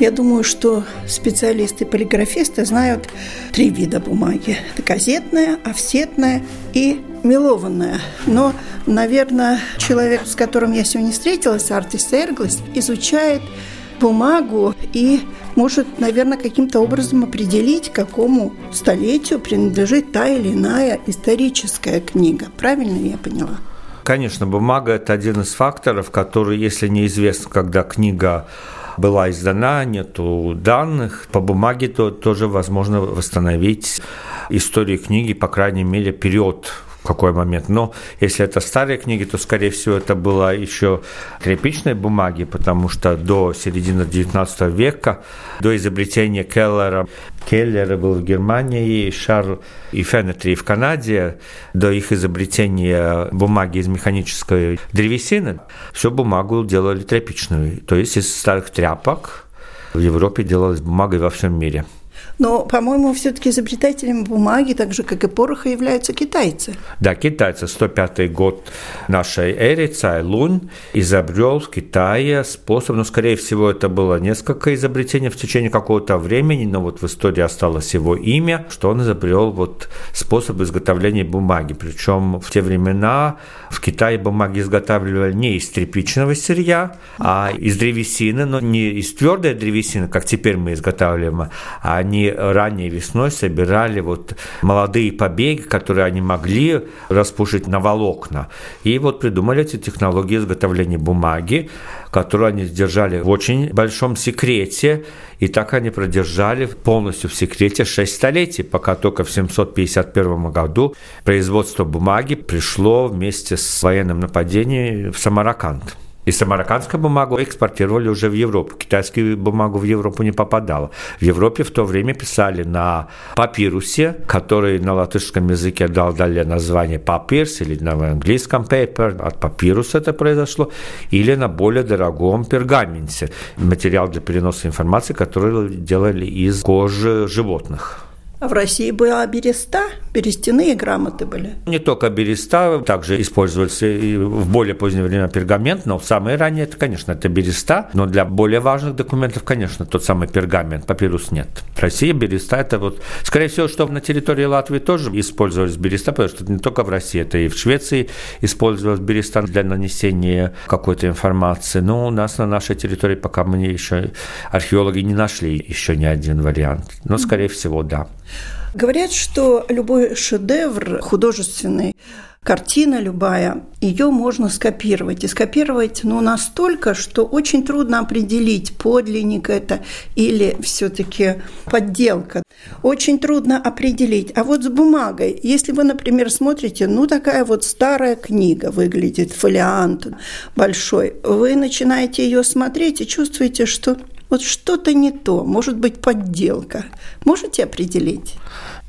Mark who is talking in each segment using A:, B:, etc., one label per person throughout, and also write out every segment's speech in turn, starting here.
A: Я думаю, что специалисты-полиграфисты знают три вида бумаги. Это газетная, офсетная и мелованная. Но, наверное, человек, с которым я сегодня встретилась, Артис Эрглес, изучает бумагу и может, наверное, каким-то образом определить, какому столетию принадлежит та или иная историческая книга. Правильно я поняла?
B: Конечно, бумага – это один из факторов, который, если неизвестно, когда книга была издана, нету данных. По бумаге то тоже возможно восстановить историю книги, по крайней мере, период в какой момент. Но если это старые книги, то, скорее всего, это было еще тряпичной бумаги, потому что до середины XIX века, до изобретения Келлера, Келлера был в Германии, Шарл и Фенетри в Канаде, до их изобретения бумаги из механической древесины, всю бумагу делали тряпичную, то есть из старых тряпок в Европе делалась бумага во всем мире –
A: но, по-моему, все-таки изобретателями бумаги, так же, как и пороха, являются китайцы.
B: Да, китайцы. 105 год нашей эры Цай Лунь изобрел в Китае способ, ну, скорее всего, это было несколько изобретений в течение какого-то времени, но вот в истории осталось его имя, что он изобрел вот способ изготовления бумаги. Причем в те времена в Китае бумаги изготавливали не из тряпичного сырья, а из древесины, но не из твердой древесины, как теперь мы изготавливаем, а они ранней весной собирали вот молодые побеги, которые они могли распушить на волокна. И вот придумали эти технологии изготовления бумаги, которую они держали в очень большом секрете, и так они продержали полностью в секрете 6 столетий, пока только в 751 году производство бумаги пришло вместе с военным нападением в Самарканд. И самаркандскую бумагу экспортировали уже в Европу. Китайскую бумагу в Европу не попадала. В Европе в то время писали на папирусе, который на латышском языке дал далее название папирс, или на английском paper, от папируса это произошло, или на более дорогом пергаменте. Материал для переноса информации, который делали из кожи животных.
A: А в России была береста, берестяные грамоты были.
B: Не только береста, также использовались и в более позднее время пергамент, но самые ранние, это, конечно, это береста, но для более важных документов, конечно, тот самый пергамент, папирус нет. В России береста это вот, скорее всего, что на территории Латвии тоже использовались береста, потому что не только в России, это и в Швеции использовалась береста для нанесения какой-то информации. Но у нас на нашей территории пока мы еще археологи не нашли еще ни один вариант. Но, скорее всего, да.
A: Говорят, что любой шедевр художественный, картина любая, ее можно скопировать. И скопировать ну, настолько, что очень трудно определить, подлинник это или все-таки подделка. Очень трудно определить. А вот с бумагой, если вы, например, смотрите, ну такая вот старая книга выглядит, фолиант большой, вы начинаете ее смотреть и чувствуете, что вот что-то не то, может быть, подделка. Можете определить?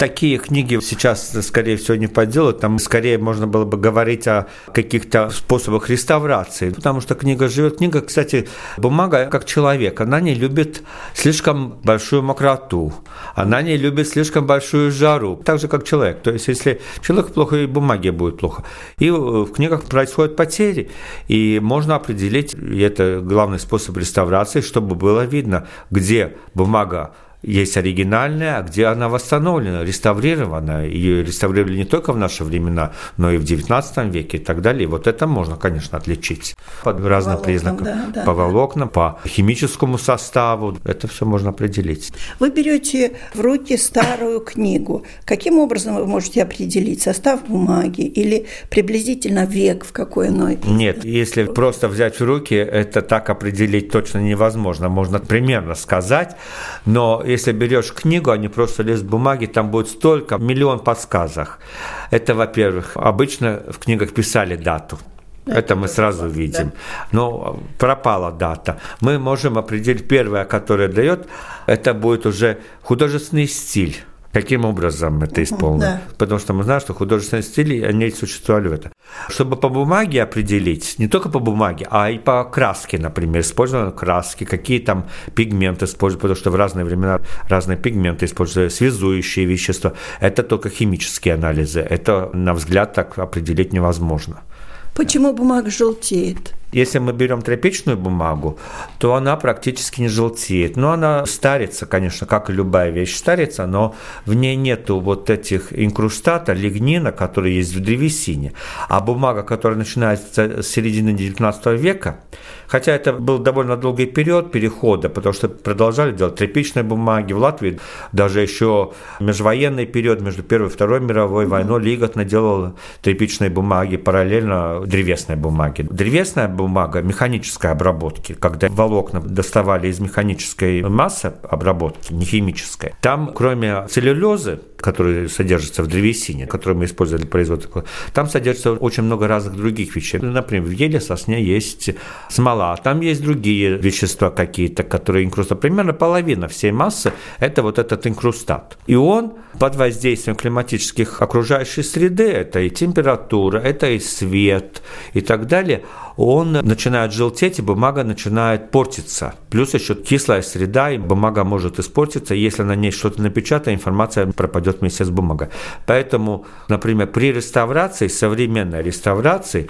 B: Такие книги сейчас, скорее всего, не подделают. Там скорее можно было бы говорить о каких-то способах реставрации. Потому что книга живет. Книга, кстати, бумага как человек. Она не любит слишком большую мокроту. Она не любит слишком большую жару. Так же, как человек. То есть, если человек плохо, и бумаге будет плохо. И в книгах происходят потери. И можно определить, и это главный способ реставрации, чтобы было видно, где бумага есть оригинальная, а где она восстановлена, реставрирована. Ее реставрировали не только в наши времена, но и в XIX веке и так далее. И вот это можно, конечно, отличить по разным волокнам, признакам. Да, да, по волокнам, по химическому составу. Это все можно определить.
A: Вы берете в руки старую книгу. Каким образом вы можете определить состав бумаги или приблизительно век, в какой оно?
B: Нет, если просто взять в руки, это так определить точно невозможно. Можно примерно сказать, но если берешь книгу, а не просто лист бумаги, там будет столько, миллион подсказок. Это, во-первых, обычно в книгах писали дату. Это, это мы сразу видим. Да. Но пропала дата. Мы можем определить первое, которое дает, это будет уже художественный стиль. Каким образом это исполнено? Да. Потому что мы знаем, что художественные стили, они существовали в этом. Чтобы по бумаге определить, не только по бумаге, а и по краске, например, использованы краски, какие там пигменты используют, потому что в разные времена разные пигменты используют, связующие вещества. Это только химические анализы. Это, на взгляд, так определить невозможно.
A: Почему бумага желтеет?
B: Если мы берем тряпичную бумагу, то она практически не желтеет. Но она старится, конечно, как и любая вещь старится, но в ней нету вот этих инкрустата, лигнина, которые есть в древесине. А бумага, которая начинается с середины XIX века, хотя это был довольно долгий период перехода, потому что продолжали делать тряпичные бумаги. В Латвии даже еще межвоенный период между Первой и Второй мировой войной Лиготно делал тряпичные бумаги, параллельно древесной бумаги. Древесная бумага механической обработки, когда волокна доставали из механической массы обработки, не химической, там кроме целлюлезы, которые содержатся в древесине, которую мы использовали для производства, там содержится очень много разных других вещей. Например, в еле сосне есть смола, там есть другие вещества какие-то, которые инкрустат. Примерно половина всей массы – это вот этот инкрустат. И он под воздействием климатических окружающей среды, это и температура, это и свет и так далее, он начинает желтеть, и бумага начинает портиться. Плюс еще кислая среда, и бумага может испортиться. Если на ней что-то напечатано, информация пропадет вместе с бумагой. Поэтому, например, при реставрации, современной реставрации,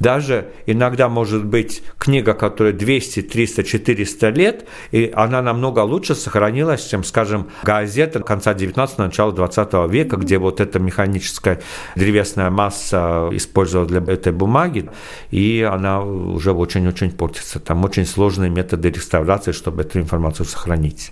B: даже иногда может быть книга, которая 200, 300, 400 лет, и она намного лучше сохранилась, чем, скажем, газета конца 19-го, начала 20 века, где вот эта механическая древесная масса использовалась для этой бумаги, и она уже очень-очень портится. Там очень сложные методы реставрации, чтобы эту информацию сохранить.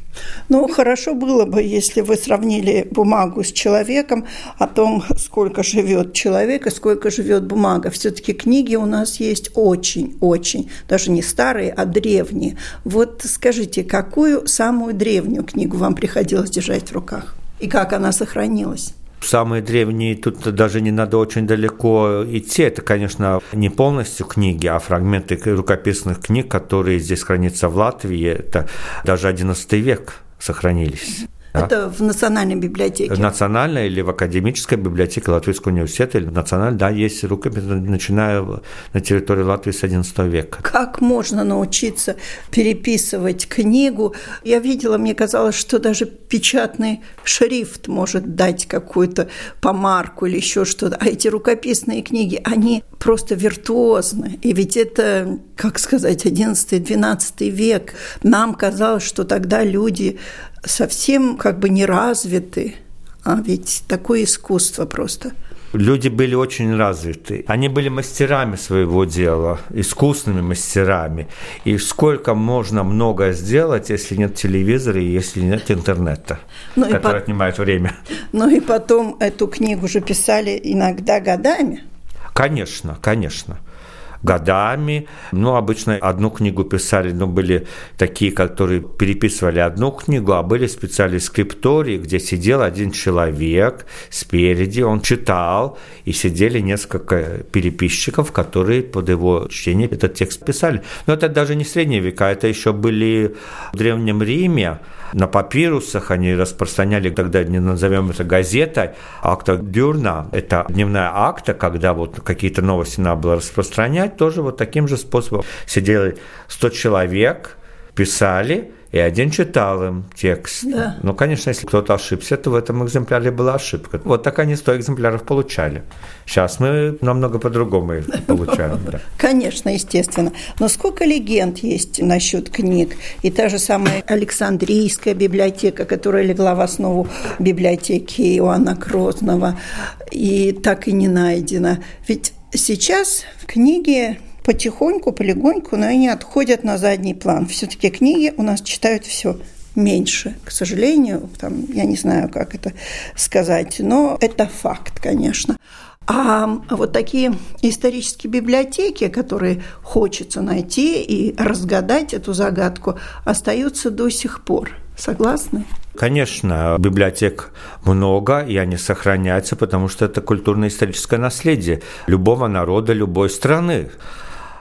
A: Ну, хорошо было бы, если вы сравнили бумагу с человеком, о том, сколько живет человек и сколько живет бумага. Все-таки книги у нас есть очень-очень, даже не старые, а древние. Вот скажите, какую самую древнюю книгу вам приходилось держать в руках? И как она сохранилась?
B: Самые древние, тут даже не надо очень далеко идти. Это, конечно, не полностью книги, а фрагменты рукописных книг, которые здесь хранятся в Латвии. Это даже XI век сохранились.
A: Да. Это в Национальной библиотеке? В
B: Национальной или в Академической библиотеке Латвийского университета, или в Национальной, да, есть рукопись, начиная на территории Латвии с XI века.
A: Как можно научиться переписывать книгу? Я видела, мне казалось, что даже печатный шрифт может дать какую-то помарку или еще что-то. А эти рукописные книги, они просто виртуозны. И ведь это, как сказать, XI-XII век. Нам казалось, что тогда люди совсем как бы не развиты, а ведь такое искусство просто.
B: Люди были очень развиты. Они были мастерами своего дела, искусными мастерами. И сколько можно много сделать, если нет телевизора и если нет интернета, ну который по... отнимает время.
A: Ну и потом эту книгу же писали иногда годами.
B: Конечно, конечно годами. Ну, обычно одну книгу писали, но были такие, которые переписывали одну книгу, а были специальные скриптории, где сидел один человек спереди, он читал, и сидели несколько переписчиков, которые под его чтение этот текст писали. Но это даже не средние века, это еще были в Древнем Риме, на папирусах они распространяли, тогда не назовем это газетой, акта дюрна, это дневная акта, когда вот какие-то новости надо было распространять, тоже вот таким же способом. Сидели 100 человек, писали, и один читал им текст. Да. Ну, конечно, если кто-то ошибся, то в этом экземпляре была ошибка. Вот так они 100 экземпляров получали. Сейчас мы намного по-другому их получаем. Да.
A: Конечно, естественно. Но сколько легенд есть насчет книг? И та же самая Александрийская библиотека, которая легла в основу библиотеки Иоанна Грозного, и так и не найдена. Ведь сейчас в книге потихоньку, полегоньку, но они отходят на задний план. Все-таки книги у нас читают все меньше, к сожалению. Там, я не знаю, как это сказать, но это факт, конечно. А вот такие исторические библиотеки, которые хочется найти и разгадать эту загадку, остаются до сих пор. Согласны?
B: Конечно, библиотек много, и они сохраняются, потому что это культурно-историческое наследие любого народа, любой страны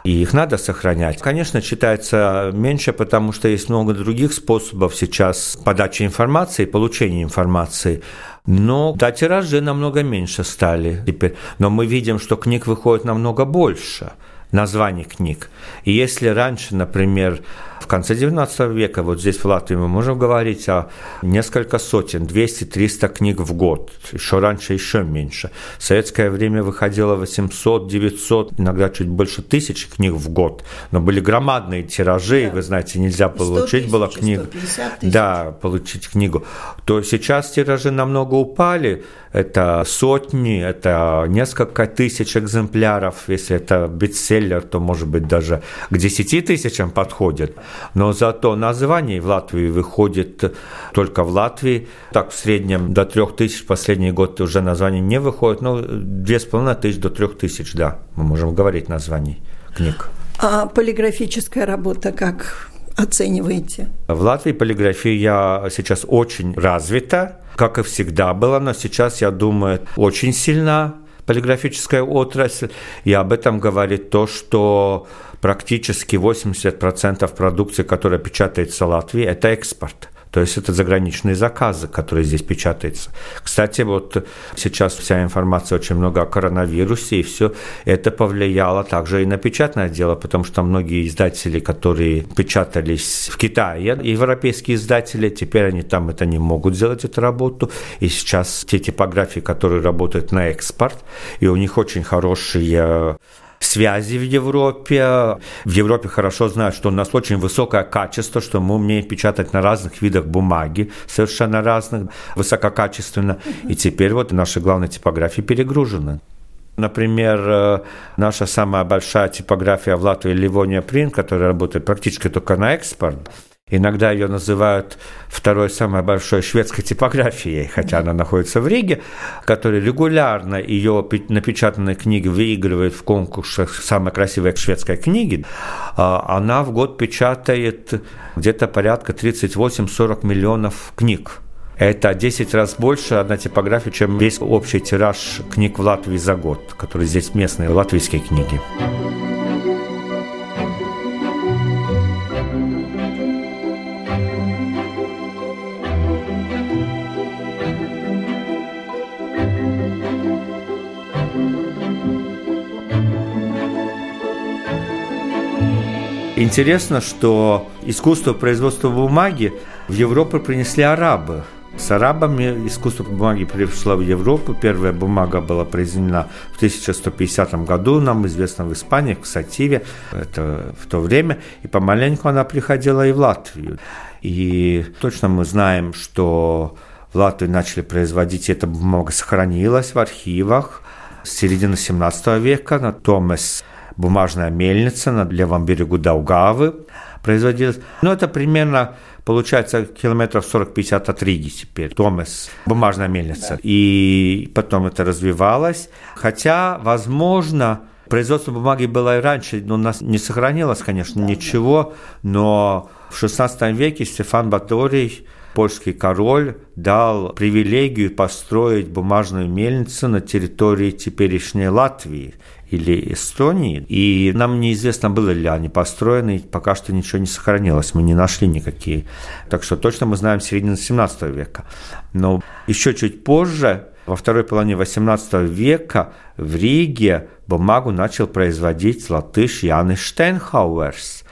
B: и их надо сохранять. Конечно, читается меньше, потому что есть много других способов сейчас подачи информации, получения информации. Но да, тиражи намного меньше стали теперь. Но мы видим, что книг выходит намного больше названий книг. И если раньше, например, в конце XIX века, вот здесь в Латвии мы можем говорить о несколько сотен, 200-300 книг в год, еще раньше еще меньше. В советское время выходило 800, 900, иногда чуть больше тысяч книг в год, но были громадные тиражи, да. вы знаете, нельзя получить тысяч, было книгу. Да, получить книгу. То сейчас тиражи намного упали, это сотни, это несколько тысяч экземпляров, если это бестселлер, то может быть даже к 10 тысячам подходит но зато названий в Латвии выходит только в Латвии. Так, в среднем до трех тысяч последний год уже названий не выходит, но две с половиной тысяч до трех тысяч, да, мы можем говорить названий книг.
A: А полиграфическая работа как оцениваете?
B: В Латвии полиграфия сейчас очень развита, как и всегда была, но сейчас, я думаю, очень сильна полиграфическая отрасль, и об этом говорит то, что практически 80% продукции, которая печатается в Латвии, это экспорт. То есть это заграничные заказы, которые здесь печатаются. Кстати, вот сейчас вся информация очень много о коронавирусе, и все это повлияло также и на печатное дело, потому что многие издатели, которые печатались в Китае, европейские издатели, теперь они там это не могут сделать эту работу. И сейчас те типографии, которые работают на экспорт, и у них очень хорошие связи в Европе. В Европе хорошо знают, что у нас очень высокое качество, что мы умеем печатать на разных видах бумаги, совершенно разных, высококачественно. И теперь вот наши главные типографии перегружены. Например, э, наша самая большая типография в Латвии Ливония Принт, которая работает практически только на экспорт, Иногда ее называют второй самой большой шведской типографией, хотя она находится в Риге, которая регулярно ее напечатанные книги выигрывает в конкурсах самой красивой шведской книги. А она в год печатает где-то порядка 38-40 миллионов книг. Это 10 раз больше одна типография, чем весь общий тираж книг в Латвии за год, которые здесь местные латвийские книги. Интересно, что искусство производства бумаги в Европу принесли арабы. С арабами искусство бумаги пришло в Европу. Первая бумага была произведена в 1150 году, нам известно в Испании, в Сативе, это в то время. И помаленьку она приходила и в Латвию. И точно мы знаем, что в Латвии начали производить, эта бумага сохранилась в архивах с середины 17 века на Томас бумажная мельница на левом берегу Даугавы производилась. Но это примерно получается километров 40-50 от Риги теперь, Томас, бумажная мельница. Да. И потом это развивалось. Хотя, возможно, производство бумаги было и раньше, но у нас не сохранилось, конечно, да, ничего, но в XVI веке Стефан Баторий польский король дал привилегию построить бумажную мельницу на территории теперешней Латвии или Эстонии. И нам неизвестно, было ли они построены, пока что ничего не сохранилось, мы не нашли никакие. Так что точно мы знаем середину 17 века. Но еще чуть позже, во второй половине 18 века, в Риге бумагу начал производить латыш Янис Штейнхауэрс,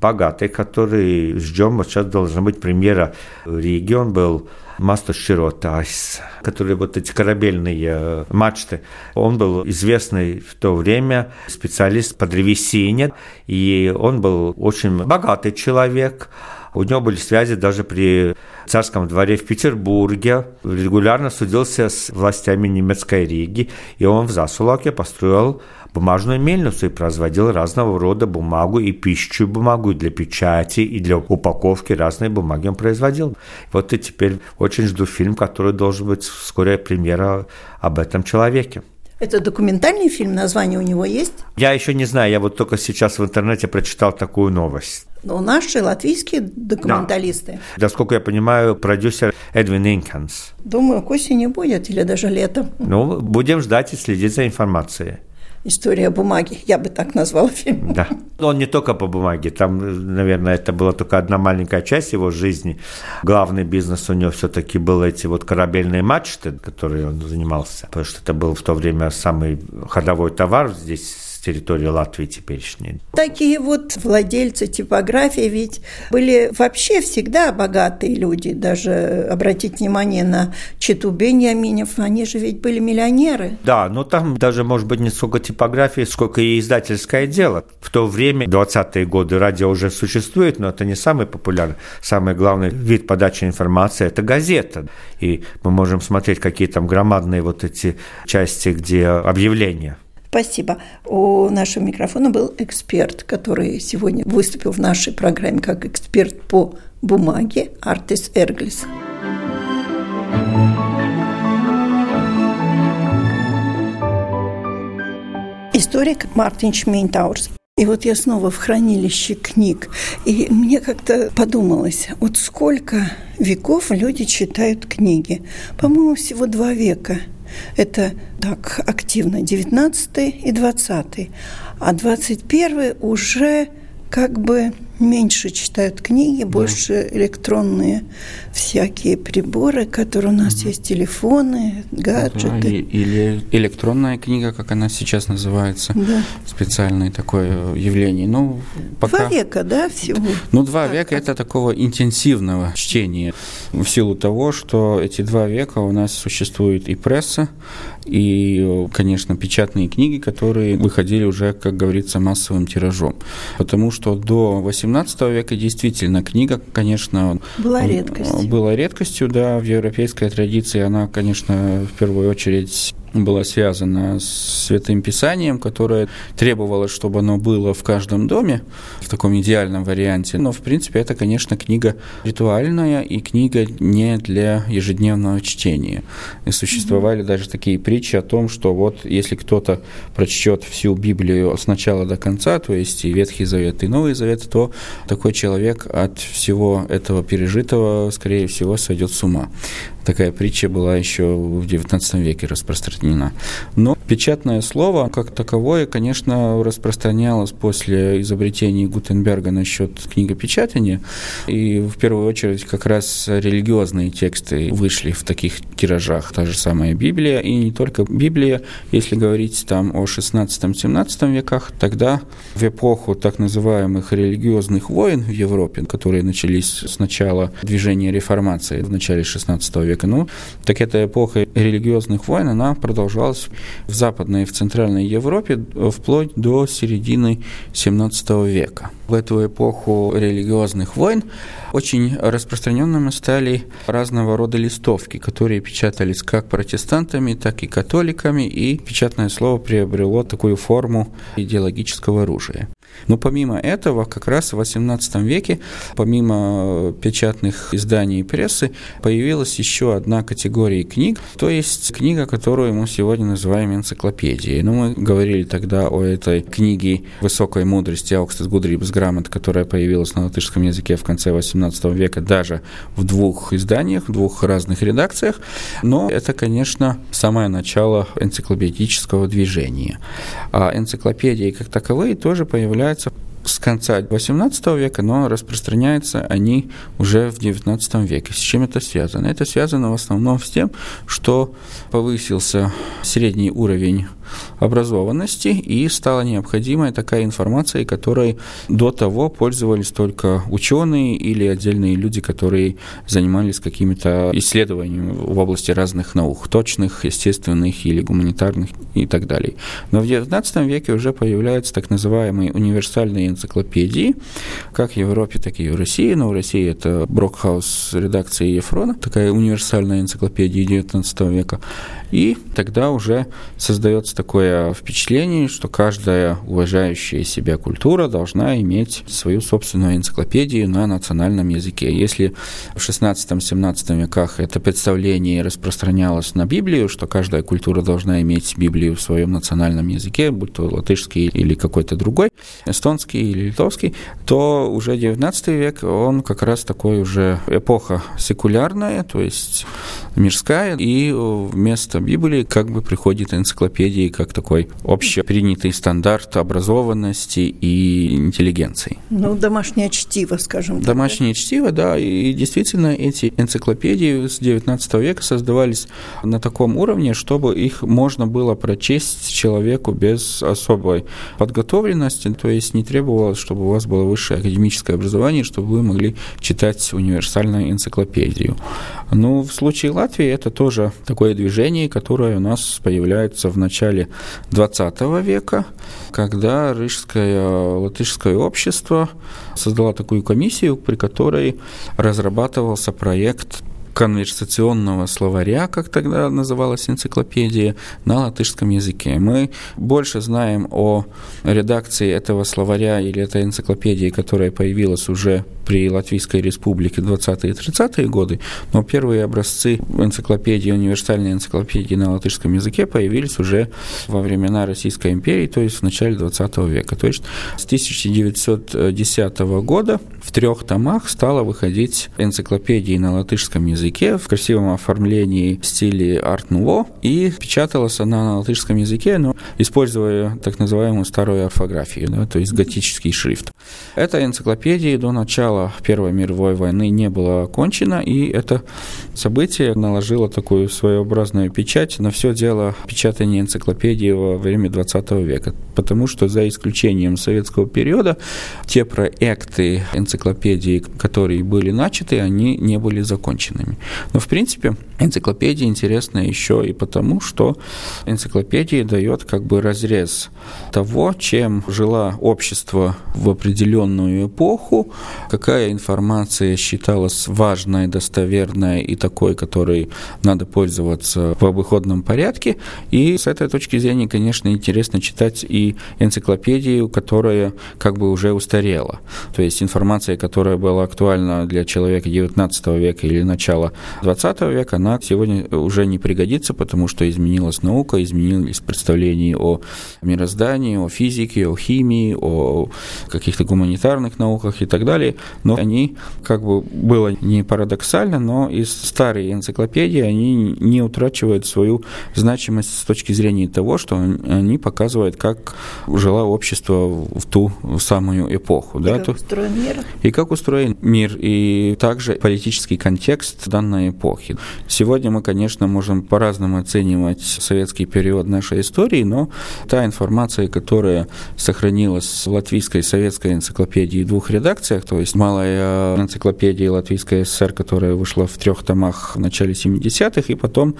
B: богатый, который ждем, вот сейчас должна быть премьера в Риге, он был Мастер Широтайс, которые вот эти корабельные э, мачты. Он был известный в то время специалист по древесине, и он был очень богатый человек. У него были связи даже при царском дворе в Петербурге. Регулярно судился с властями немецкой Риги, и он в Засулаке построил бумажную мельницу и производил разного рода бумагу и пищу бумагу и для печати, и для упаковки разные бумаги он производил. Вот и теперь очень жду фильм, который должен быть вскоре премьера об этом человеке.
A: Это документальный фильм, название у него есть?
B: Я еще не знаю, я вот только сейчас в интернете прочитал такую новость.
A: Но наши латвийские документалисты.
B: Да. Насколько я понимаю, продюсер Эдвин Инканс.
A: Думаю, к осени будет или даже летом.
B: Ну, будем ждать и следить за информацией.
A: История бумаги, я бы так назвала фильм.
B: Да. Он не только по бумаге, там, наверное, это была только одна маленькая часть его жизни. Главный бизнес у него все-таки был эти вот корабельные мачты, которые он занимался, потому что это был в то время самый ходовой товар здесь территории Латвии теперешней.
A: Такие вот владельцы типографии ведь были вообще всегда богатые люди. Даже обратить внимание на Читу Беньяминев, они же ведь были миллионеры.
B: Да, но там даже, может быть, не сколько типографии, сколько и издательское дело. В то время, 20-е годы, радио уже существует, но это не самый популярный. Самый главный вид подачи информации – это газета. И мы можем смотреть, какие там громадные вот эти части, где объявления
A: Спасибо. У нашего микрофона был эксперт, который сегодня выступил в нашей программе как эксперт по бумаге Артис Эрглис. Историк Мартин Шмейнтаурс. И вот я снова в хранилище книг, и мне как-то подумалось, вот сколько веков люди читают книги. По-моему, всего два века – это так активно 19 и 20 а 21 уже как бы меньше читают книги, больше электронные всякие приборы, которые у нас угу. есть, телефоны, гаджеты. Да,
C: или электронная книга, как она сейчас называется, да. специальное такое явление. Ну,
A: пока... Два века, да, всего?
C: Ну, два так, века – это такого интенсивного чтения, в силу того, что эти два века у нас существует и пресса, и, конечно, печатные книги, которые выходили уже, как говорится, массовым тиражом. Потому что до 18 века действительно книга, конечно,
A: была редкостью.
C: Была редкостью, да, в европейской традиции она, конечно, в первую очередь была связана с Святым Писанием, которое требовалось, чтобы оно было в каждом доме, в таком идеальном варианте. Но, в принципе, это, конечно, книга ритуальная и книга не для ежедневного чтения. И существовали mm-hmm. даже такие притчи о том, что вот если кто-то прочтет всю Библию с начала до конца, то есть и Ветхий Завет, и Новый Завет, то такой человек от всего этого пережитого, скорее всего, сойдет с ума. Такая притча была еще в XIX веке распространена. Но печатное слово, как таковое, конечно, распространялось после изобретения Гутенберга насчет книгопечатания. И в первую очередь как раз религиозные тексты вышли в таких тиражах. Та же самая Библия, и не только Библия, если говорить там о 16-17 веках, тогда в эпоху так называемых религиозных войн в Европе, которые начались с начала движения реформации в начале 16 века, века. Ну, так эта эпоха религиозных войн, она продолжалась в Западной и в Центральной Европе вплоть до середины 17 века. В эту эпоху религиозных войн очень распространенными стали разного рода листовки, которые печатались как протестантами, так и католиками, и печатное слово приобрело такую форму идеологического оружия. Но помимо этого, как раз в XVIII веке, помимо печатных изданий и прессы, появилась еще одна категория книг, то есть книга, которую мы сегодня называем энциклопедией. Ну, мы говорили тогда о этой книге высокой мудрости Аукстес Гудрибс Грамот, которая появилась на латышском языке в конце XVIII века даже в двух изданиях, в двух разных редакциях. Но это, конечно, самое начало энциклопедического движения. А энциклопедии как таковые тоже появляются появляются с конца XVIII века, но распространяются они уже в XIX веке. С чем это связано? Это связано в основном с тем, что повысился средний уровень образованности, и стала необходимой такая информация, которой до того пользовались только ученые или отдельные люди, которые занимались какими-то исследованиями в области разных наук, точных, естественных или гуманитарных и так далее. Но в XIX веке уже появляются так называемые универсальные энциклопедии, как в Европе, так и в России. Но в России это Брокхаус редакции Ефрона, такая универсальная энциклопедия XIX века. И тогда уже создается такое впечатление, что каждая уважающая себя культура должна иметь свою собственную энциклопедию на национальном языке. Если в 16-17 веках это представление распространялось на Библию, что каждая культура должна иметь Библию в своем национальном языке, будь то латышский или какой-то другой, эстонский или литовский, то уже 19 век, он как раз такой уже эпоха секулярная, то есть мирская, и вместо Библии как бы приходит энциклопедии как такой общепринятый стандарт образованности и интеллигенции.
A: Ну, домашнее чтиво, скажем
C: так. Домашнее чтиво, да, и действительно эти энциклопедии с XIX века создавались на таком уровне, чтобы их можно было прочесть человеку без особой подготовленности, то есть не требовалось, чтобы у вас было высшее академическое образование, чтобы вы могли читать универсальную энциклопедию. Ну, в случае Латвии это тоже такое движение, которое у нас появляется в начале XX века, когда Рижское латышское общество создало такую комиссию, при которой разрабатывался проект конверсационного словаря, как тогда называлась энциклопедия, на латышском языке. Мы больше знаем о редакции этого словаря или этой энциклопедии, которая появилась уже при Латвийской республике 20-е и 30-е годы, но первые образцы энциклопедии, универсальной энциклопедии на латышском языке появились уже во времена Российской империи, то есть в начале 20 века. То есть с 1910 года в трех томах стала выходить энциклопедия на латышском языке в красивом оформлении в стиле арт-нуво, и печаталась она на латышском языке, но используя так называемую старую орфографию, да, то есть готический шрифт. Эта энциклопедия до начала Первой мировой войны не была окончена, и это событие наложило такую своеобразную печать на все дело печатания энциклопедии во время 20 века, потому что за исключением советского периода те проекты энциклопедии, которые были начаты, они не были законченными. Но, в принципе, энциклопедия интересна еще и потому, что энциклопедия дает как бы разрез того, чем жила общество в определенную эпоху, какая информация считалась важной, достоверной и такой, которой надо пользоваться в обыходном порядке. И с этой точки зрения, конечно, интересно читать и энциклопедию, которая как бы уже устарела. То есть информация, которая была актуальна для человека XIX века или начала XX века, она сегодня уже не пригодится, потому что изменилась наука, изменились представления о мироздании, о физике, о химии, о каких-то гуманитарных науках и так далее. Но они, как бы было не парадоксально, но из старой энциклопедии они не утрачивают свою значимость с точки зрения того, что они показывают, как жило общество в ту самую эпоху.
A: И
C: да,
A: как устроен мир.
C: И как устроен мир, и также политический контекст данной эпохи. Сегодня мы, конечно, можем по-разному оценивать советский период нашей истории, но та информация, которая сохранилась в латвийской и советской энциклопедии в двух редакциях, то есть малая энциклопедия Латвийской ССР, которая вышла в трех томах в начале 70-х, и потом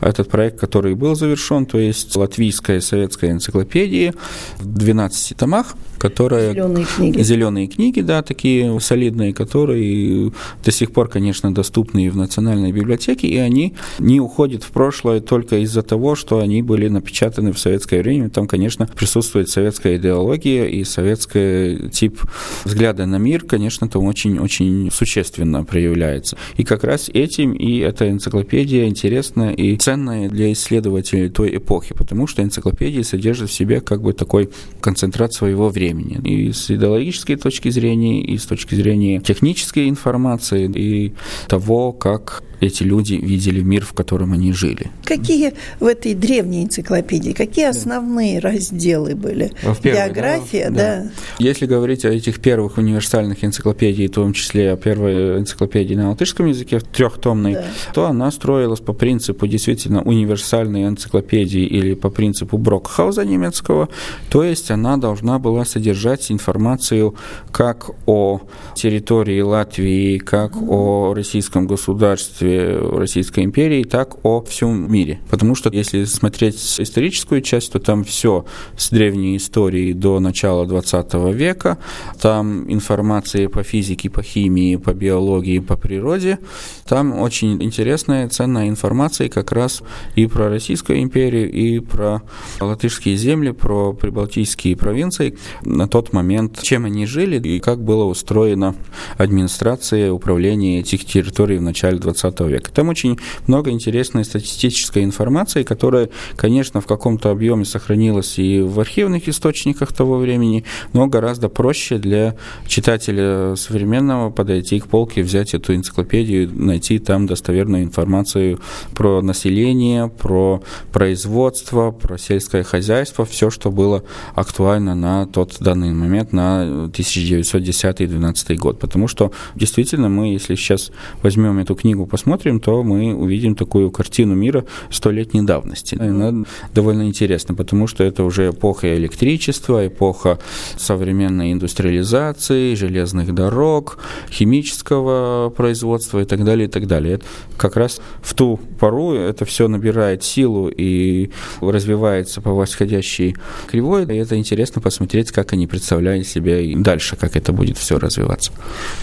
C: этот проект, который был завершен, то есть латвийская советская энциклопедия в 12 томах, которые...
A: Зеленые книги.
C: Зеленые книги, да, такие солидные, которые до сих пор, конечно, доступны и в Национальной библиотеке, и они не уходят в прошлое только из-за того, что они были напечатаны в советское время. Там, конечно, присутствует советская идеология и советский тип взгляда на мир, конечно, там очень-очень существенно проявляется. И как раз этим и эта энциклопедия интересна и ценная для исследователей той эпохи, потому что энциклопедия содержит в себе как бы такой концентрат своего времени времени. И с идеологической точки зрения, и с точки зрения технической информации, и того, как эти люди видели мир, в котором они жили.
A: Какие в этой древней энциклопедии, какие основные разделы были?
C: В первой,
A: География,
C: да, да. Если говорить о этих первых универсальных энциклопедиях, в том числе о первой энциклопедии на латышском языке, трехтомной, да. то она строилась по принципу действительно универсальной энциклопедии или по принципу Брокхауза немецкого, то есть она должна была содержать информацию как о территории Латвии, как mm-hmm. о российском государстве, устройстве Российской империи, так о всем мире. Потому что если смотреть историческую часть, то там все с древней истории до начала 20 века. Там информация по физике, по химии, по биологии, по природе. Там очень интересная, ценная информация как раз и про Российскую империю, и про латышские земли, про прибалтийские провинции на тот момент, чем они жили и как было устроено администрация, управление этих территорий в начале 20 века. Там очень много интересной статистической информации, которая, конечно, в каком-то объеме сохранилась и в архивных источниках того времени, но гораздо проще для читателя современного подойти к полке, взять эту энциклопедию, найти там достоверную информацию про население, про производство, про сельское хозяйство, все, что было актуально на тот данный момент, на 1910-2012 год. Потому что действительно мы, если сейчас возьмем эту книгу, посмотрим, то мы увидим такую картину мира столетней давности. И она довольно интересна, потому что это уже эпоха электричества, эпоха современной индустриализации, железных дорог, химического производства и так далее, и так далее. Как раз в ту пору это все набирает силу и развивается по восходящей кривой, и это интересно посмотреть, как они представляют себя и дальше, как это будет все развиваться.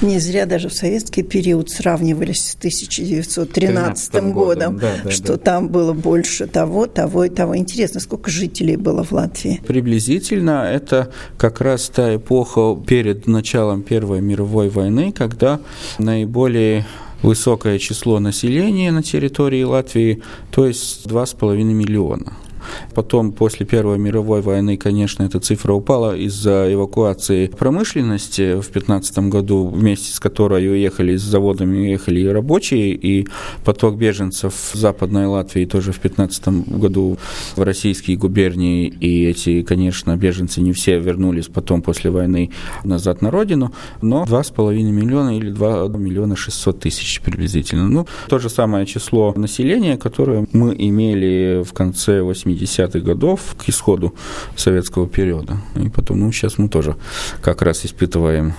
A: Не зря даже в советский период сравнивались с 1913 годом, годом да, да, что да. там было больше того, того и того. Интересно, сколько жителей было в Латвии?
C: Приблизительно это как раз та эпоха перед началом Первой мировой войны, когда наиболее высокое число населения на территории Латвии, то есть 2,5 миллиона. Потом, после Первой мировой войны, конечно, эта цифра упала из-за эвакуации промышленности в 2015 году, вместе с которой уехали с заводами, уехали и рабочие, и поток беженцев в Западной Латвии тоже в 2015 году в российские губернии, и эти, конечно, беженцы не все вернулись потом после войны назад на родину, но 2,5 миллиона или 2 миллиона 600 тысяч приблизительно. Ну, то же самое число населения, которое мы имели в конце 80 70-х годов к исходу советского периода. И потом, ну, сейчас мы тоже как раз испытываем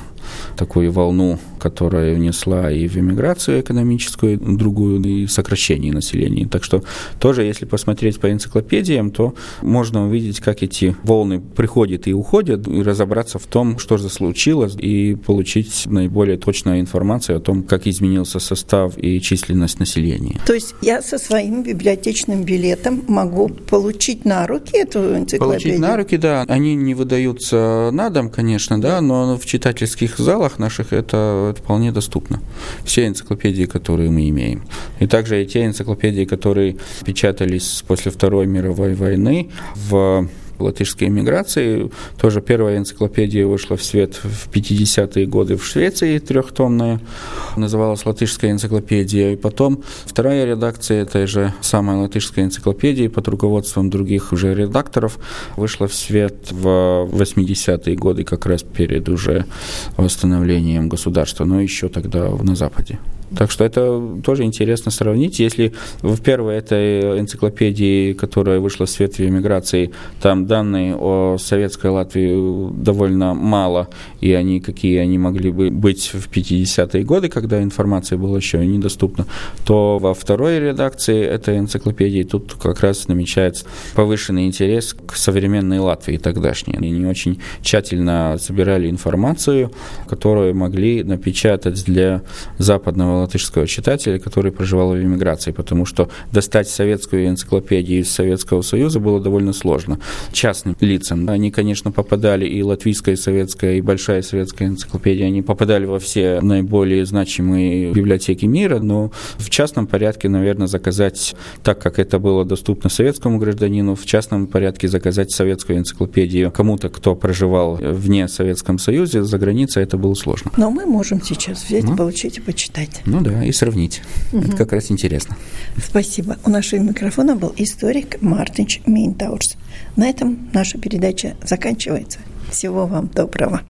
C: такую волну, которая внесла и в эмиграцию экономическую, другую, и сокращение населения. Так что тоже, если посмотреть по энциклопедиям, то можно увидеть, как эти волны приходят и уходят, и разобраться в том, что же случилось, и получить наиболее точную информацию о том, как изменился состав и численность населения.
A: То есть я со своим библиотечным билетом могу получить на руки эту энциклопедию?
C: Получить на руки, да. Они не выдаются на дом, конечно, да, но в читательских залах наших это вполне доступно. Все энциклопедии, которые мы имеем. И также и те энциклопедии, которые печатались после Второй мировой войны в латышской эмиграции. Тоже первая энциклопедия вышла в свет в 50-е годы в Швеции, трехтомная, называлась «Латышская энциклопедия». И потом вторая редакция этой же самой латышской энциклопедии под руководством других уже редакторов вышла в свет в 80-е годы, как раз перед уже восстановлением государства, но еще тогда на Западе. Так что это тоже интересно сравнить. Если в первой этой энциклопедии, которая вышла в свет в эмиграции, там данные о советской Латвии довольно мало, и они какие они могли бы быть в 50-е годы, когда информация была еще недоступна, то во второй редакции этой энциклопедии тут как раз намечается повышенный интерес к современной Латвии тогдашней. Они очень тщательно собирали информацию, которую могли напечатать для западного латышского читателя, который проживал в эмиграции, потому что достать советскую энциклопедию из Советского Союза было довольно сложно. Частным лицам. Они, конечно, попадали и латвийская, и советская, и большая советская энциклопедия, они попадали во все наиболее значимые библиотеки мира, но в частном порядке, наверное, заказать, так как это было доступно советскому гражданину, в частном порядке заказать советскую энциклопедию кому-то, кто проживал вне Советском Союзе, за границей это было сложно.
A: Но мы можем сейчас взять, ну, получить и почитать.
C: Ну да, и сравнить. Угу. Это как раз интересно.
A: Спасибо. У нашего микрофона был историк Мартинч Минтаурс. На этом наша передача заканчивается. Всего вам доброго.